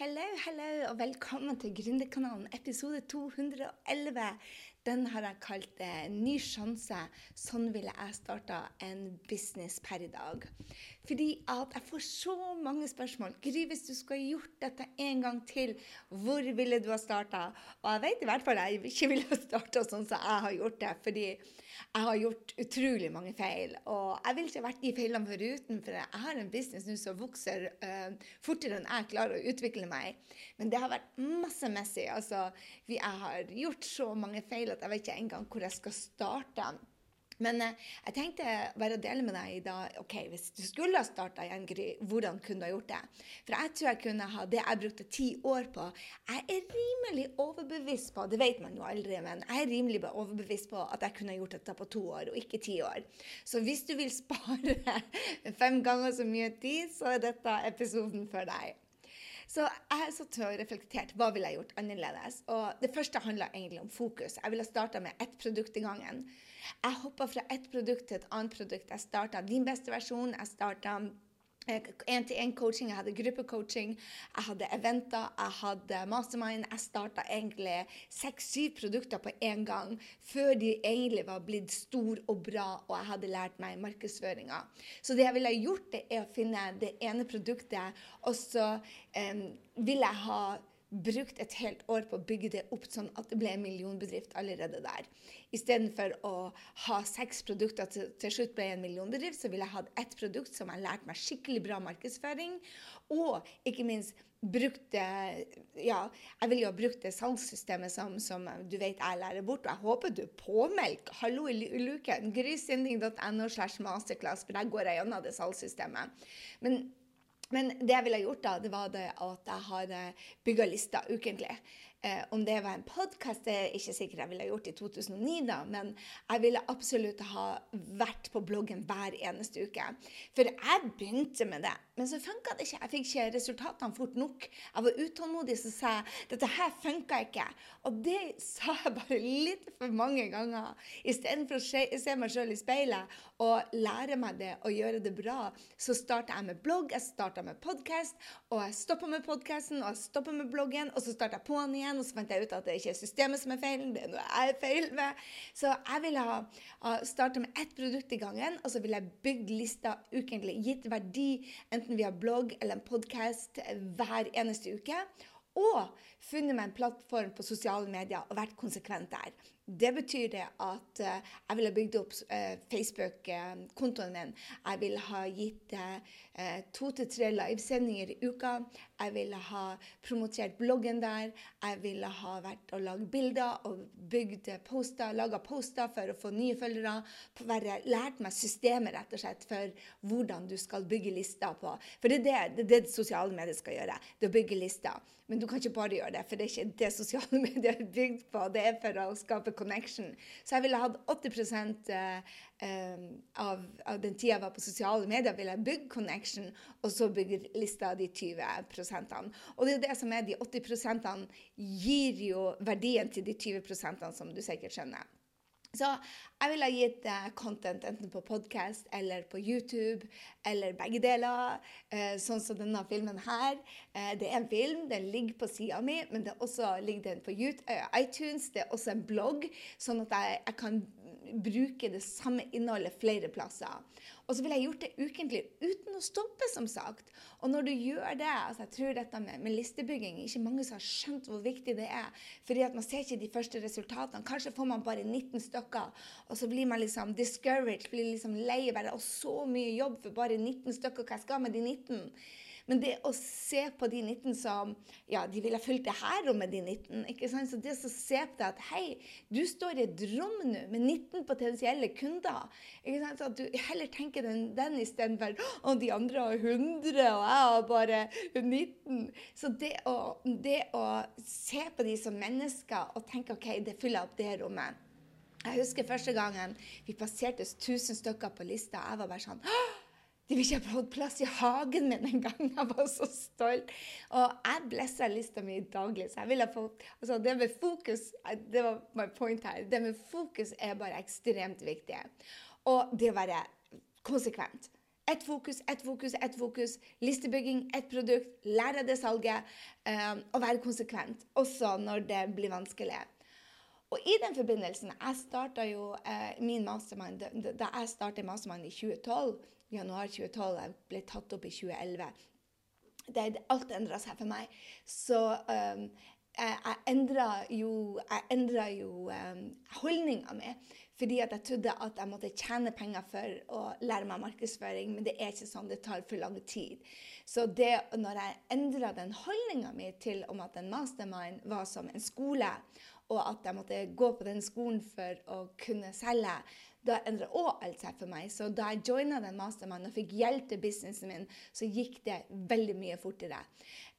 Hello, hello, og velkommen til Gründerkanalen, episode 211. Den har jeg kalt eh, 'Ny sjanse'. Sånn ville jeg starta en business per i dag. Fordi at jeg får så mange spørsmål. Gry, hvis du skulle gjort dette en gang til, hvor ville du ha starta? Og jeg vet i hvert fall jeg ikke ville ha starta sånn som jeg har gjort det. fordi jeg har gjort utrolig mange feil. Og jeg ville ikke vært de feilene foruten, for jeg har en business nå som vokser uh, fortere enn jeg klarer å utvikle meg. Men det har vært masse messig. Altså, jeg har gjort så mange feil at jeg vet ikke engang hvor jeg skal starte. Men eh, jeg tenkte bare å dele med deg i dag ok, Hvis du skulle ha starta igjen, Gry, hvordan kunne du ha gjort det? For jeg tror jeg kunne ha det jeg brukte ti år på. Jeg er rimelig overbevist på det vet man jo aldri, men jeg er rimelig overbevist på at jeg kunne ha gjort dette på to år, og ikke ti år. Så hvis du vil spare fem ganger så mye tid, så er dette episoden for deg. Så jeg satt og reflekterte hva ville jeg gjort annerledes. Og det første handla egentlig om fokus. Jeg ville starta med ett produkt i gangen. Jeg hoppa fra ett produkt til et annet produkt. Jeg starta din beste versjon. Jeg starta én-til-én-coaching, jeg hadde gruppecoaching, jeg hadde eventer, jeg hadde mastermind. Jeg starta egentlig seks-syv produkter på én gang før de egentlig var blitt store og bra og jeg hadde lært meg markedsføringa. Så det jeg ville gjort, det er å finne det ene produktet, og så um, vil jeg ha brukt et helt år på å bygge det opp sånn at det ble en millionbedrift allerede der. Istedenfor å ha seks produkter til, til slutt ble en millionbedrift, så ville jeg hatt ett produkt som jeg lærte meg skikkelig bra markedsføring, og ikke minst brukt Ja, jeg ville jo ha brukt det salgssystemet som, som, du vet jeg lærer bort, og jeg håper du påmeldt. Hallo i luken. Grysynding.no slash masterclass, for der går jeg gjennom det salgssystemet. Men men det jeg ville gjort, da, det var det at jeg hadde bygga lister ukentlig. Eh, om det var en podkast, er ikke sikkert jeg ville gjort i 2009, da, men jeg ville absolutt ha vært på bloggen hver eneste uke. For jeg begynte med det, men så funka det ikke. Jeg fikk ikke resultatene fort nok. Jeg var utålmodig, så sa jeg dette her funka ikke. Og det sa jeg bare litt for mange ganger. Istedenfor å se, meg sjøl i speilet og lære meg det og gjøre det bra, så starta jeg med blogg, jeg starta med podkast, og jeg stoppa med podkasten, og jeg stoppa med bloggen, og så starta jeg på den igjen og så fant jeg ut at det ikke er systemet som er feil, det er noe jeg er feil med. Så jeg ville ha, ha starta med ett produkt i gangen, og så ville jeg bygd lista ukentlig. Gitt verdi enten via blogg eller en podkast hver eneste uke. Og funnet meg en plattform på sosiale medier og vært konsekvent der. Det betyr det at uh, jeg ville bygd opp uh, Facebook-kontoen min. Jeg ville ha gitt uh, to til tre livesendinger i uka. Jeg ville ha promotert bloggen der. Jeg ville ha vært og lagd bilder og bygd poster, laga poster for å få nye følgere. Være, lært meg systemet rett og slett for hvordan du skal bygge lister på. For det er det, det, det sosiale medier skal gjøre. Det er å bygge lister. Men du kan ikke bare gjøre det, for det er ikke det sosiale medier er bygd på. Det er for å skape connection. Så jeg ville hatt 80 uh, um, av, av, den tida jeg var på sosiale medier, ville jeg bygd connection, og så bygge lista de 20 prosentene. Og det er jo det som er de 80 prosentene, gir jo verdien til de 20 prosentene, som du sikkert skjønner. Så jeg ville ha gitt uh, content enten på podkast eller på YouTube, eller begge deler. Uh, sånn som denne filmen her. Uh, det er en film, den ligger på sida mi, men det også ligger den på iTunes. Det er også en blogg, sånn at jeg, jeg kan bruke det samme innholdet flere plasser. Og så ville jeg gjort det ukentlig uten å stoppe, som sagt. Og når du gjør det altså Jeg tror dette med, med listebygging ikke mange som har skjønt hvor viktig det er. fordi at man ser ikke de første resultatene. Kanskje får man bare 19 stykker, og så blir man liksom discouraged, blir liksom lei. Bare, og så mye jobb for bare 19 stykker. Hva jeg skal med de 19? Men det å se på de 19 som Ja, de ville fulgt det her rommet, de 19. ikke sant? Så det å se på det at hei, du står i et rom nå med 19 potensielle kunder. ikke sant? Så at du heller tenker den, den istedenfor å, de andre har 100, og jeg har bare 19. Så det å, det å se på de som mennesker og tenke OK, det fyller opp det rommet. Jeg husker første gangen vi passerte 1000 stykker på lista. Jeg var bare sånn de vil ikke ha fått plass i hagen min engang. Jeg var så stolt. Og jeg blessa lista mi daglig. Så jeg ville få altså Det med fokus det var my point her, det med fokus er bare ekstremt viktig. Og det å være konsekvent. Ett fokus, ett fokus, ett fokus. Listebygging, ett produkt. Lære det salget. Um, og være konsekvent, også når det blir vanskelig. Og i den forbindelsen Jeg starta jo eh, min mastermind da jeg startet mastermind i 2012. Januar 2012. Jeg ble tatt opp i 2011. Det, alt endra seg for meg. Så um, jeg, jeg endra jo, jeg jo um, holdninga mi. Fordi at jeg trodde at jeg måtte tjene penger for å lære meg markedsføring, men det er ikke sånn. Det tar for lang tid. Så det, når jeg endra den holdninga mi til om at en mastermind var som en skole, og at jeg måtte gå på den skolen for å kunne selge, da endra òg alt seg for meg. Så da jeg joina den mastermannen og fikk hjelp til businessen min, så gikk det veldig mye fortere.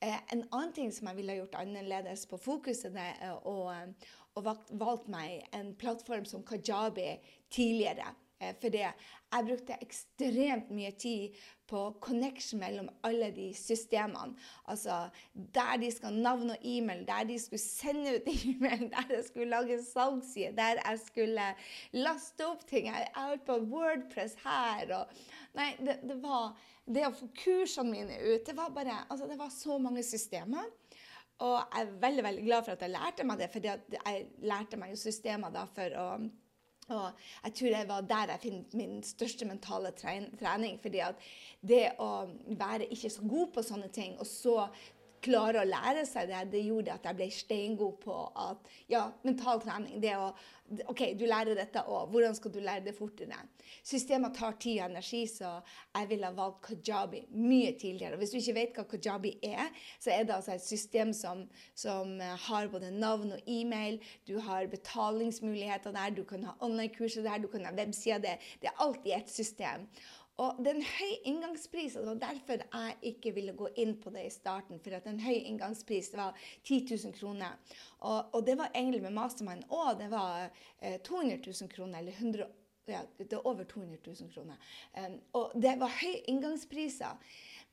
Eh, en annen ting som jeg ville gjort annerledes på fokuset, det er å, å valgt meg en plattform som Kajabi tidligere. Eh, fordi jeg brukte ekstremt mye tid på connection mellom alle de systemene. Altså der de skal navn og e-mail, der de skulle sende ut e-mail, der jeg skulle lage salgsside, der jeg skulle laste opp ting. Jeg holdt på Wordpress her og Nei, det, det, var Det å få kursene mine ut Det var bare Altså, det var så mange systemer. Og jeg er veldig veldig glad for at jeg lærte meg det, for jeg lærte meg jo systemer da for å og jeg tror det var der jeg finner min største mentale trening. fordi at det å være ikke så god på sånne ting, og så klare å lære seg det, det gjorde at jeg ble steingod på at ja, mental trening det å OK, du lærer dette, òg. hvordan skal du lære det fortere? Systemet tar tid og energi, så jeg ville ha valgt Kajabi mye tidligere. Hvis du ikke vet hva Kajabi er, så er det altså et system som, som har både navn og e-mail. Du har betalingsmuligheter der, du kan ha online-kurser der, du kan ha websider. Det, det er alltid et system. Og det er en høy inngangspris, og det var derfor jeg ikke ville gå inn på det i starten. For at en høy inngangspris var 10 000 kroner. Og, og det var egentlig med Mastermind òg. Det var eh, 200 000 kroner, eller 100 ja, det er over 200 000 kroner. Um, og det var høy inngangspriser.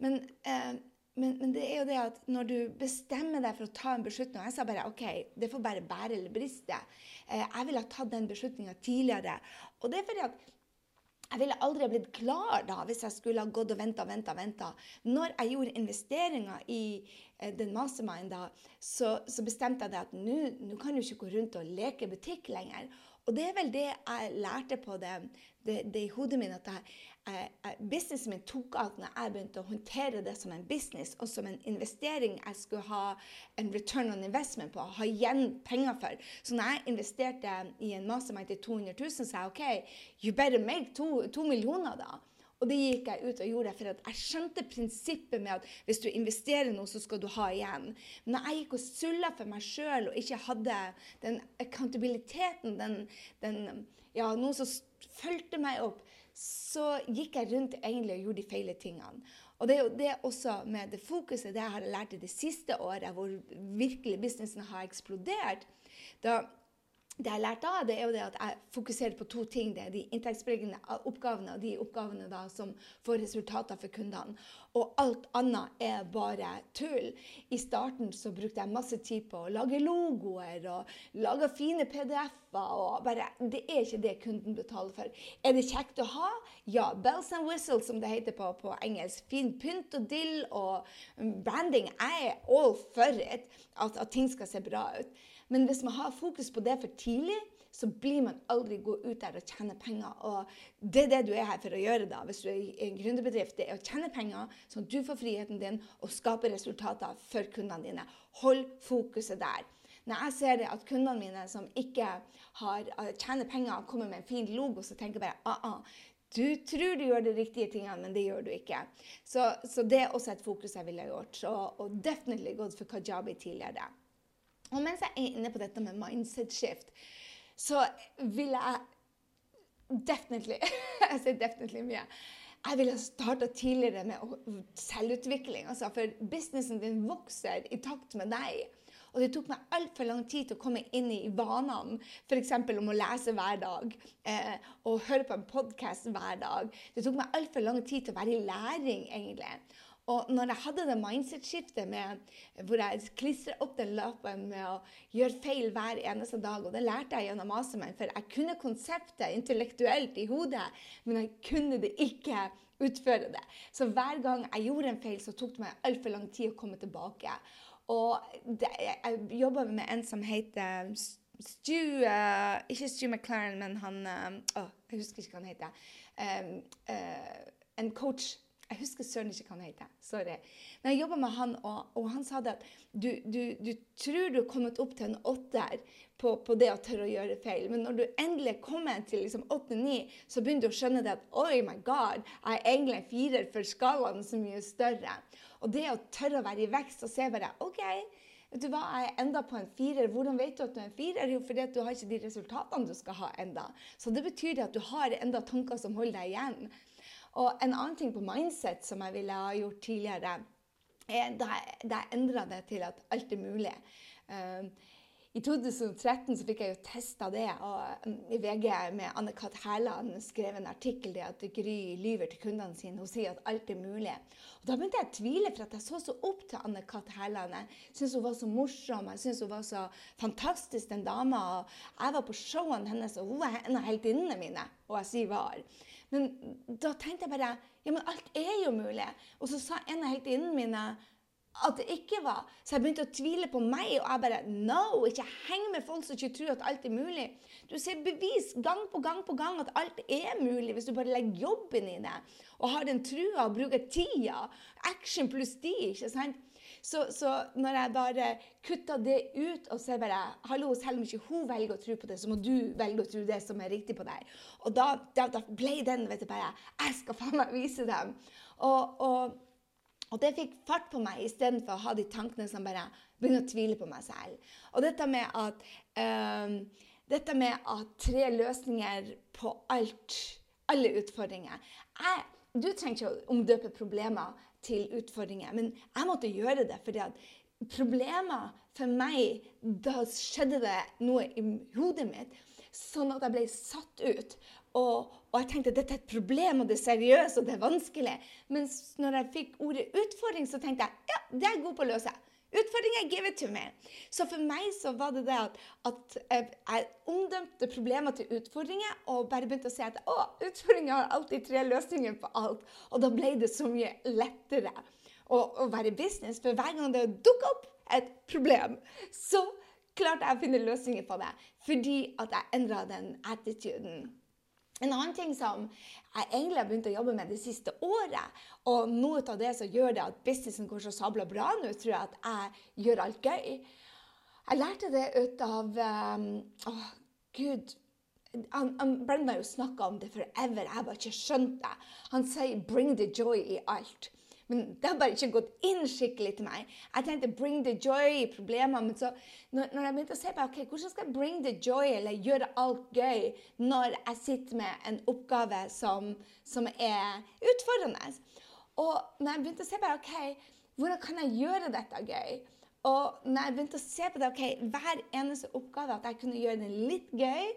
Men, uh, men, men, det er jo det at når du bestemmer deg for å ta en beslutning Jeg sa bare OK, det får bare bære eller briste. Uh, jeg ville ha tatt den beslutninga tidligere. Og det er fordi at jeg ville aldri blitt klar da hvis jeg skulle ha gått og venta og venta. venta. Når jeg gjorde investeringer i eh, den mastermind, da, så, så, bestemte jeg det at nå kan du ikke gå rundt og leke butikk lenger. Og det er vel det jeg lærte på det, det, det i hodet mitt. at jeg, jeg, Businessen min tok av når jeg begynte å håndtere det som en business og som en investering jeg skulle ha en return on investment på, ha igjen penger for. Så når jeg investerte i en mastermind til 200 000, sa jeg OK, you better make to, to millioner, da. Og det gikk jeg ut og gjorde, for jeg skjønte prinsippet med at hvis du investerer noe, så skal du ha igjen. Men når jeg gikk og sulla for meg sjøl og ikke hadde den accountabiliteten, den, den, ja, noen som fulgte meg opp, så gikk jeg rundt egentlig og gjorde de feile tingene. Og det er jo det også med det fokuset det jeg har lært i det siste året, hvor virkelig businessen har eksplodert. Da det jeg lærte av, det er jo det at jeg fokuserer på to ting. Det er de inntektsbringende oppgavene og de oppgavene da som får resultater for kundene. Og alt annet er bare tull. I starten så brukte jeg masse tid på å lage logoer og lage fine PDF-er. Det er ikke det kunden betaler for. Er det kjekt å ha? Ja. Bells and whistles, som det heter på, på engelsk. Fin pynt og dill og branding. Jeg er all for it. At, at ting skal se bra ut. Men hvis man har fokus på det for tidlig, så blir man aldri gå ut der og tjene penger. Og det er det du er her for å gjøre da, hvis du er i en gründerbedrift. Det er å tjene penger, sånn at du får friheten din og skaper resultater for kundene dine. Hold fokuset der. Når jeg ser at kundene mine som ikke har, uh, tjener penger, kommer med en fin logo, så tenker jeg bare ah, ah, du tror du gjør de riktige tingene, men det gjør du ikke. Så, så det er også et fokus jeg ville gjort. Så, og definitivt gått for kajabi tidligere. Og mens jeg er inne på dette med mindset shift, så vil jeg definitely Jeg sier definitely mye. Jeg ville starta tidligere med selvutvikling. Altså for businessen din vokser i takt med deg. Og det tok meg altfor lang tid til å komme inn i vanene, f.eks. om å lese hver dag eh, og høre på en podkast hver dag. Det tok meg altfor lang tid til å være i læring, egentlig. Og når jeg hadde det mindset-skiftet hvor jeg klistret opp den lappen med å gjøre feil hver eneste dag, og det lærte jeg gjennom mastermind, for jeg kunne konseptet intellektuelt i hodet, men jeg kunne det ikke utføre det. Så hver gang jeg gjorde en feil, så tok det meg altfor lang tid å komme tilbake. Og det, jeg jobba med en som heter Stu uh, Ikke Stu McLaren, men han uh, Jeg husker ikke hva han heter. Um, uh, en coach jeg husker søren ikke hva han heter. Sorry. Men jeg jobba med han, og, og, han sa det at du, du, du tror du har kommet opp til en åtter på, på, det å tørre å gjøre feil, men når du endelig kommer til liksom åtte-ni, så begynner du å skjønne det at oi, my god, jeg er egentlig en firer, for skalaen så mye større. Og det å tørre å være i vekst og se bare OK, vet du hva, jeg er enda på en firer. Hvordan vet du at du er en firer? Jo, fordi at du har ikke de resultatene du skal ha enda. Så det betyr at du har enda tanker som holder deg igjen. Og en annen ting på mindset som jeg ville ha gjort tidligere, er da jeg, da endra det til at alt er mulig. Uh, i 2013 så fikk jeg jo testa det. og I VG med Anne-Kat. Hærland skrev en artikkel det at Gry lyver til kundene sine. Hun sier at alt er mulig. Og Da begynte jeg å tvile, for at jeg så så opp til Anne-Kat. Hærland. Jeg syntes hun var så morsom, jeg syntes hun var så fantastisk, den dama. og Jeg var på showene hennes, og hun var en av heltinnene mine. Og jeg sier var. Men da tenkte jeg bare ja, men alt er jo mulig. Og så sa en av heltinnene mine at det ikke var. Så jeg begynte å tvile på meg, og jeg bare No! Ikke heng med folk som ikke tror at alt er mulig. Du ser bevis gang på gang på gang at alt er mulig hvis du bare legger jobben i det og har den trua og bruker tida. Action pluss de, ikke sant? Så, så, når jeg bare kutta det ut og ser bare Hallo, selv om ikke hun velger å tro på det, så må du velge å tro det som er riktig på deg. Og da, da, da ble den vet du, bare Jeg skal faen meg vise dem. Og, og og det fikk fart på meg istedenfor å ha de tankene som bare begynner å tvile på meg selv. Og dette med at, um, dette med at tre løsninger på alt, alle utfordringer jeg, Du trenger ikke å omdøpe problemer til utfordringer, men jeg måtte gjøre det. fordi at problemer for meg Da skjedde det noe i hodet mitt, sånn at jeg ble satt ut. Og, og, jeg tenkte at dette er et problem, og det er seriøst, og det er vanskelig. Men når jeg fikk ordet utfordring, så tenkte jeg ja, det er jeg god på å løse. Utfordringer, give it to me. Så for meg så var det det at, at jeg omdømte problemer til utfordringer, og bare begynte å si at å, utfordringer har alltid tre løsninger på alt. Og da ble det så mye lettere å, å være i business, for hver gang det dukka opp et problem, så klarte jeg å finne løsninger på det. Fordi at jeg endra den attituden. En annen ting som jeg egentlig har begynt å jobbe med det siste året, og noe av det som gjør det at businessen går så sabla bra nå, tror jeg at jeg gjør alt gøy. Jeg lærte det ut av um, Å, gud. Han, han Brenda har jo snakka om det forever. Jeg bare ikke skjønt det. Han sier 'bring the joy' i alt. Men det har bare ikke gått inn skikkelig til meg. Jeg tenkte 'bring the joy' i problemer. Men så, når, når jeg begynte å se på ok, hvordan skal jeg 'bring the joy' eller gjøre alt gøy når jeg sitter med en oppgave som, som er utfordrende? Og når jeg begynte å se på ok, hvordan kan jeg gjøre dette gøy? Og når jeg begynte å se på det, ok, hver eneste oppgave, at jeg kunne gjøre den litt gøy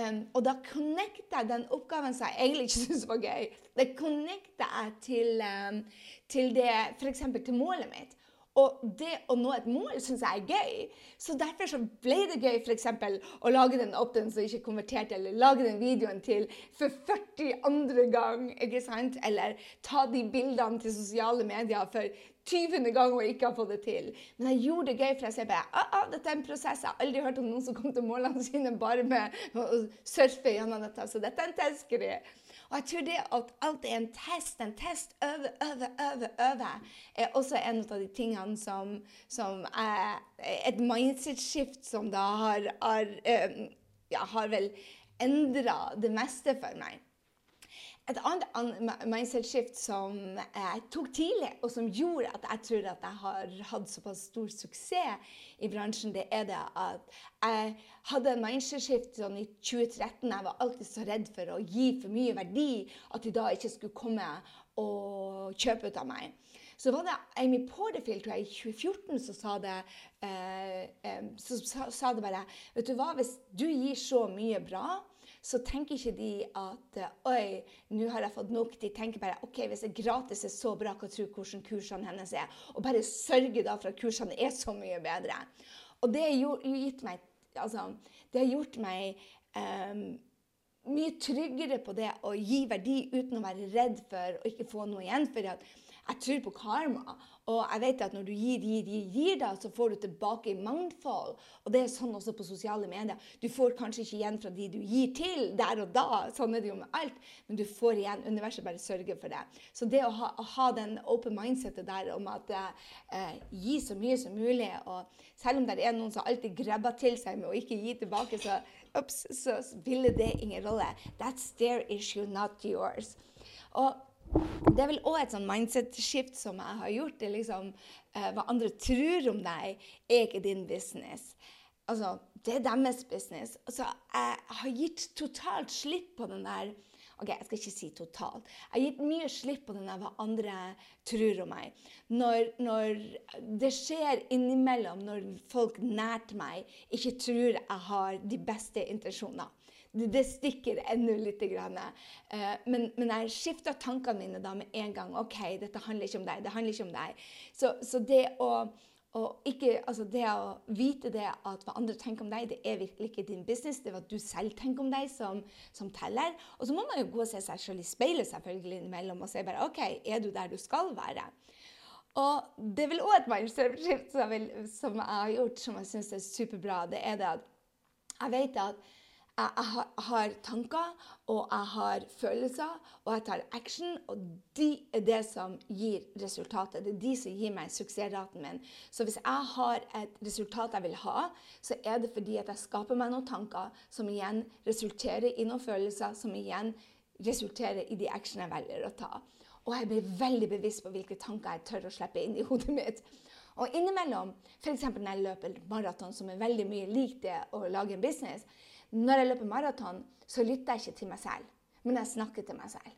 um, Og da connecta jeg den oppgaven som jeg egentlig ikke syntes var gøy, det connecta jeg til, um, til det, f.eks. til målet mitt. Og det å nå et mål syns jeg er gøy. Så derfor så ble det gøy f.eks. å lage den opp-den som ikke konverterte, eller lage den videoen til for 40 andre gang, ikke sant? Eller ta de bildene til sosiale medier for 20. gang og ikke har fått det til. Men jeg gjorde det gøy, for jeg ser bare ah, ah, dette er en prosess. Jeg har aldri hørt om noen som kom til målene sine bare med å surfe gjennom dette. Så dette er en testgreie. Og jeg tror det at alt er en test, en test, øve, øve, øve, øve, er også en av de tingene som, som er et mindset-skift som da har, har, um, ja, har vel endra det meste for meg. Et annet mindset-skift som jeg tok tidlig, og som gjorde at jeg tror at jeg har hatt såpass stor suksess i bransjen, det er det at jeg hadde en mindset-skift sånn i 2013. Jeg var alltid så redd for å gi for mye verdi at de da ikke skulle komme og kjøpe ut av meg. Så var det Amy Porterfield tror jeg, i 2014 som sa det, eh, eh, så sa, sa det bare Vet du hva, hvis du gir så mye bra så tenker ikke de at oi, nå har jeg fått nok. De tenker bare ok, hvis det gratis er så bra, hva tror hvordan kursene hennes er? Og bare sørge da for at kursene er så mye bedre. Og det har gitt meg altså, det har gjort meg um, mye tryggere på det å gi verdi uten å være redd for å ikke få noe igjen. For jeg tror på karma. Og jeg vet at når du gir, gir, gir, gir da, så får du tilbake i mangfold. Og det er sånn også på sosiale medier. Du får kanskje ikke igjen fra de du gir til der og da, sånn er det jo med alt, men du får igjen. Universet bare sørger for det. Så det å ha, å ha den open mindsetet der om at eh, gi så mye som mulig, og selv om det er noen som alltid grabber til seg med å ikke gi tilbake, så, ups, så spiller det ingen rolle. That's their issue, not yours. Og det er vel òg et sånn mindset-skift som jeg har gjort. det liksom, eh, Hva andre tror om deg, er ikke din business. Altså, Det er deres business. Altså, Jeg har gitt totalt slipp på den der Ok, jeg skal ikke si totalt. Jeg har gitt mye slipp på den der hva andre tror om meg. Når, når det skjer innimellom, når folk nært meg ikke tror jeg har de beste intensjoner det, stikker ennå litt. Uh, men, men, jeg skifta tankene mine da med en gang. OK, dette handler ikke om deg. Det handler ikke om deg. Så, så det å ikke, altså det å vite det at hva andre tenker om deg, det er virkelig ikke din business. Det er hva du selv tenker om deg, som, som teller. Og så må man jo gå og se seg selv i speilet selvfølgelig innimellom og si bare OK, er du der du skal være? Og det er vel òg et mindset som, som jeg har gjort, som jeg syns er superbra. Det er det at jeg vet at jeg, har tanker, og jeg har følelser, og jeg tar action. Og de er det som gir resultatet. Det er de som gir meg suksessraten min. Så hvis jeg har et resultat jeg vil ha, så er det fordi at jeg skaper meg noen tanker som igjen resulterer i noen følelser, som igjen resulterer i de action jeg velger å ta. Og jeg blir veldig bevisst på hvilke tanker jeg tør å slippe inn i hodet mitt. Og innimellom, f.eks. når jeg løper maraton, som er veldig mye lik det å lage en business, når jeg løper maraton, så lytter jeg ikke til meg selv, men jeg snakker til meg selv.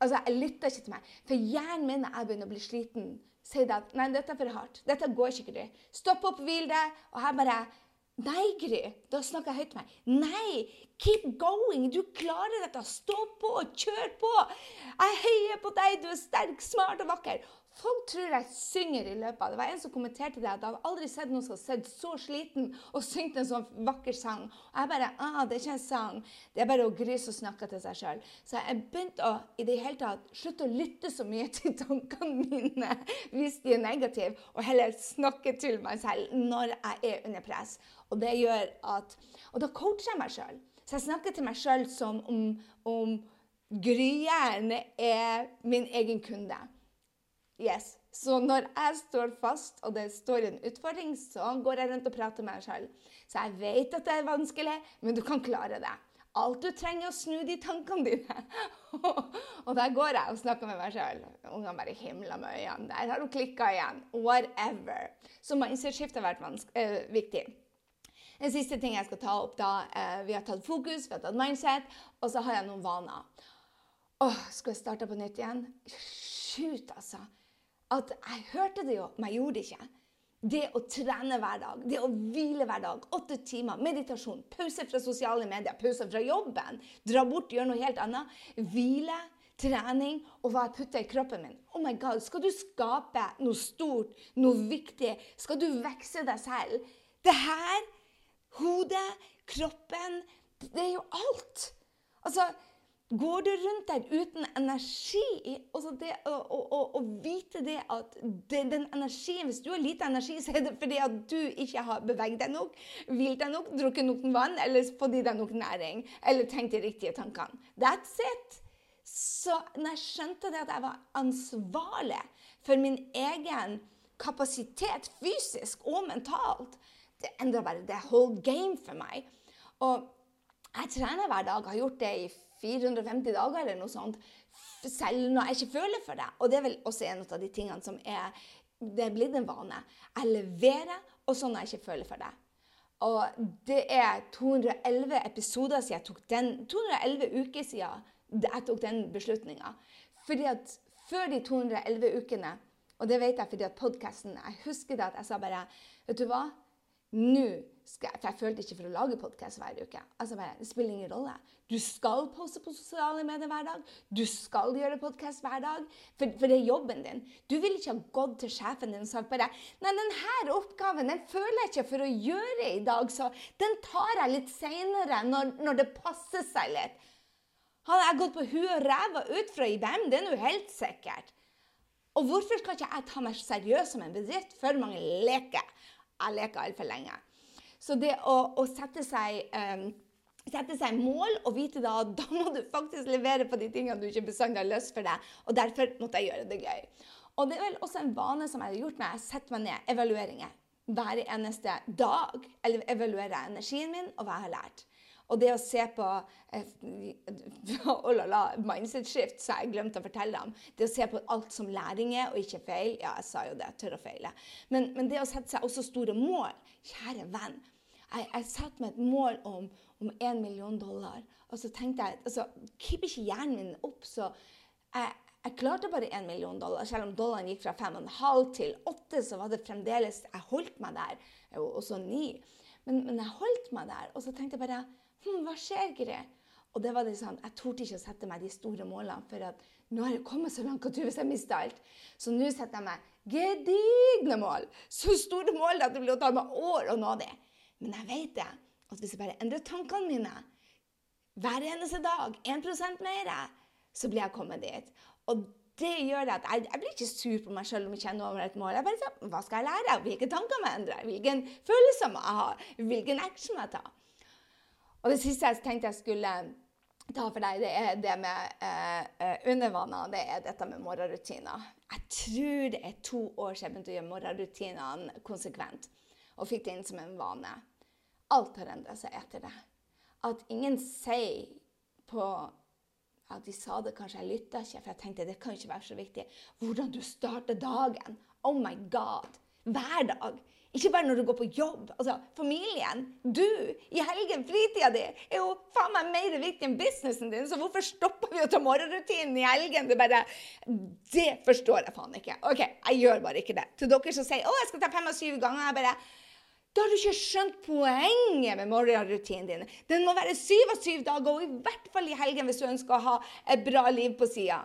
Altså, Jeg lytter ikke til meg. For hjernen min, når jeg begynner å bli sliten, sier det at nei, dette er for hardt. Dette går ikke, Gry. Stopp opp, hvil deg. Og her bare Nei, Gry. Da snakker jeg høyt til meg. Nei, keep going. Du klarer dette. Stå på. Kjør på. Jeg heier på deg. Du er sterk, smart og vakker. Folk tror jeg synger i løpet av det. var en som kommenterte det, at jeg har aldri sett noen som har sett så sliten og syngt en sånn vakker sang. Og jeg bare ah, Det er ikke en sang. Det er bare å gryse og snakke til seg sjøl. Så jeg begynte å i det hele tatt slutte å lytte så mye til tankene mine hvis de er negative, og heller snakke til meg selv når jeg er under press. Og det gjør at Og da coacher jeg meg sjøl. Så jeg snakker til meg sjøl som om, om Gryjern er min egen kunde. Yes. Så når jeg står fast, og det står en utfordring, så går jeg rundt og prater med meg sjøl. Så jeg vet at det er vanskelig, men du kan klare det. Alt du trenger, er å snu de tankene dine. og der går jeg og snakker med meg sjøl. Ungene bare himler med øynene. Der har hun klikka igjen. Whatever. Så mindset-skift har vært øh, viktig. En siste ting jeg skal ta opp da, øh, Vi har tatt fokus, vi har tatt mindset, og så har jeg noen vaner. Åh, Skal jeg starte på nytt igjen? Shoot, altså at jeg hørte det jo, men jeg gjorde det ikke. Det å trene hver dag, det å hvile hver dag, åtte timer, meditasjon, pause fra sosiale medier, pause fra jobben, dra bort, gjøre noe helt annet. Hvile, trening og hva jeg putter i kroppen min. Oh my God, Skal du skape noe stort, noe viktig, skal du vekse deg selv Det her, hodet, kroppen, det er jo alt. Altså, Går du rundt der uten energi altså det, og, og, og, vite det at det, den energien Hvis du har lite energi, så er det fordi at du ikke har beveget deg nok, hvilt deg nok, drukket nok vann eller fått i deg nok næring. Eller tenkt de riktige tankene. That's it. Så når jeg skjønte det at jeg var ansvarlig for min egen kapasitet fysisk og mentalt, det endra bare the whole game for meg. Og jeg trener hver dag, har gjort det i 450 dager eller noe sånt, selv når jeg ikke føler for det. Og det er vel også en av de tingene som er det er blitt en vane. Jeg leverer også når jeg ikke føler for det. Og det er 211 episoder siden jeg tok den 211 uker siden jeg tok den beslutninga. Fordi at før de 211 ukene, og det vet jeg fordi at podkasten Jeg husker det at jeg sa bare Vet du hva? nå For jeg følte ikke for å lage podkast hver uke. Altså bare, Det spiller ingen rolle. Du skal poste på sosiale medier hver dag. Du skal gjøre podkast hver dag. For, for, det er jobben din. Du vil ikke ha gått til sjefen din og sagt bare Nei, denne oppgaven den føler jeg ikke for å gjøre i dag, så den tar jeg litt seinere, når, når, det passer seg litt. Hadde jeg gått på huet og ræva ut fra IBM, det er nå helt sikkert. Og hvorfor skal ikke jeg ta meg seriøst som en bedrift? For mange leker. Jeg leker altfor lenge. Så det å, å sette, seg, um, sette seg mål og vite da da må du faktisk levere på de tingene du ikke bestandig har lyst for deg. Og derfor måtte jeg gjøre det gøy. Og det er vel også en vane som jeg har gjort når Jeg setter meg ned, evalueringer hver eneste dag. Eller evaluerer energien min og hva jeg har lært. Og det å se på eh, oh la la, mindset shift, så jeg glemt å fortelle dem. Det å se på alt som læring er, og ikke feil. Ja, jeg sa jo det. Tør å feile. Men, men det å sette seg også store mål Kjære venn. Jeg, jeg satte meg et mål om, om 1 million dollar. Og så tenkte jeg altså, Keep ikke hjernen min opp, så jeg, jeg klarte bare 1 million dollar. Selv om dollaren gikk fra 5,5 til 8, så var det fremdeles Jeg holdt meg der. Og så 9. Men, men jeg holdt meg der. Og så tenkte jeg bare hm, Hva skjer, Gry? Og det var det sånn, Jeg torde ikke å sette meg de store målene, for at nå har jeg kommet så langt at hvis jeg mister alt. Så nå setter jeg meg gedigne mål. Så store mål at det blir å ta meg år å nå det. Men jeg vet det, at hvis jeg bare endrer tankene mine hver eneste dag, 1 mer, så blir jeg kommet dit. Og det gjør at jeg, jeg blir ikke sur på meg sjøl om jeg kjenner over et mål. Jeg bare sier, Hva skal jeg lære? Hvilke tanker må jeg endre? Hvilken følelse må jeg ha? Hvilken action må jeg ta? Og det siste jeg tenkte jeg skulle ta for deg, det er det med eh, eh undervaner. Det er dette med morgenrutiner. Jeg tror det er to år siden jeg begynte å gjøre morgenrutinene konsekvent. Og fikk det inn som en vane. Alt har endra seg etter det. At ingen sier på at de sa det, kanskje jeg lytta ikke, for jeg tenkte det kan ikke være så viktig. Hvordan du starter dagen. Oh my God. Hver dag. Ikke bare når du går på jobb. Altså, Familien, du, i helgen, fritida di, er jo faen meg mer viktig enn businessen din. Så hvorfor stopper vi å ta morgenrutinen i helgen? Det bare Det forstår jeg faen ikke. OK, jeg gjør bare ikke det. Til dere som sier 'Å, jeg skal ta fem av syv ganger', jeg bare da har du ikke skjønt poenget med morgenrutinen din. Den må være syv av syv dager, og i hvert fall i helgen hvis du ønsker å ha et bra liv på sida.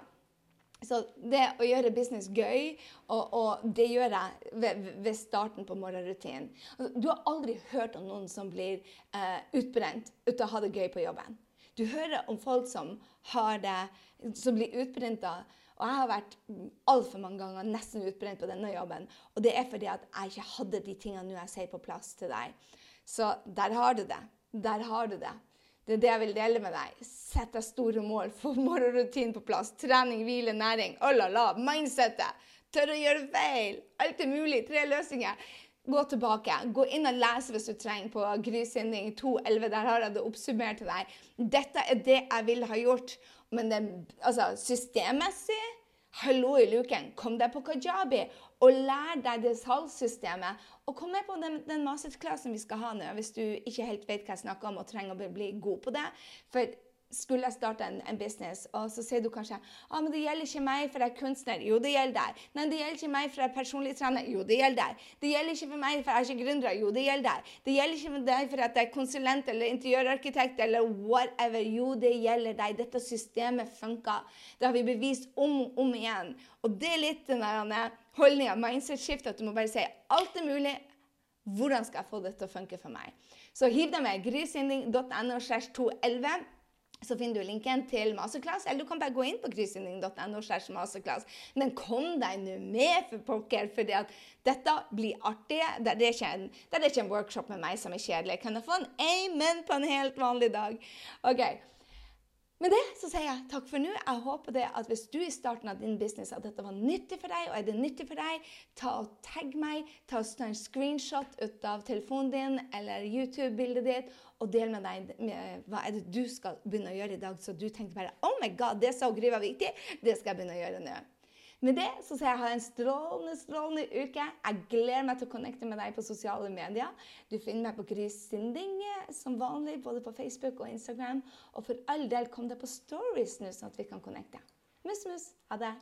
Så det å gjøre business gøy, og, og det gjør jeg ved, ved, starten på morgenrutinen. Altså, du har aldri hørt om noen som blir eh, utbrent uten å ha det gøy på jobben. Du hører om folk som, det, som blir utbrenta. Og jeg har vært altfor mange ganger nesten utbrent på denne jobben. Og det er fordi at jeg ikke hadde de tingene jeg sier på plass til deg. Så der har du det. Der har du det. Det er det jeg vil dele med deg. Sett deg store mål. Få morgenrutinen på plass. Trening, hvile, næring. Oh la la. Mindsettet. Tør å gjøre feil. Alt er mulig. Tre løsninger. Gå tilbake. Gå inn og les hvis du trenger på Grysynding 2.11. Der har jeg det oppsummert til deg. Dette er det jeg ville ha gjort. Men det, altså, systemmessig Hallo i luken. Kom deg på kajabi og lær deg det salgssystemet. Og kom med på den, den masterclassen vi skal ha nå, hvis du ikke helt vet hva jeg snakker om og trenger å bli god på det. For skulle jeg starte en, en, business, og så sier du kanskje ah, men det gjelder ikke meg, for jeg er kunstner. Jo, det gjelder deg. Nei, det gjelder ikke meg, for jeg er personlig trener. Jo, det gjelder deg. Det gjelder ikke for meg, for jeg er ikke gründer. Jo, det gjelder deg. Det gjelder ikke for deg, for at jeg er konsulent eller interiørarkitekt eller whatever. Jo, det gjelder deg. Dette systemet funker. Det har vi bevist om og om igjen. Og det er litt den holdninga, mindset-skift, at du må bare si alt er mulig. Hvordan skal jeg få det til å funke for meg? Så hiv deg med grysynding.no 211 så finner du linken til masterclass, eller du kan bare gå inn på kryssynning.no. Men kom deg nå med, for pokker, for dette blir artig. Det er, ikke en, det er ikke en workshop med meg som er kjedelig. Kan jeg få en amen på en helt vanlig dag? Ok. Med det så sier jeg takk for nå. Jeg håper det at hvis du i starten av din business at dette var nyttig for deg, og er det nyttig for deg, ta og tagg meg. Ta og Ta en screenshot ut av telefonen din eller YouTube-bildet ditt, og del med deg med, hva er det du skal begynne å gjøre i dag, så du tenker bare Oh my God, det sa Gry var viktig. Det skal jeg begynne å gjøre nå. Med det så sier jeg ha en strålende strålende uke. Jeg gleder meg til å connecte med deg på sosiale medier. Du finner meg på Gry Sinding som vanlig, både på Facebook og Instagram. Og for all del, kom deg på stories nå, sånn at vi kan connecte. Mus, mus. Ha det.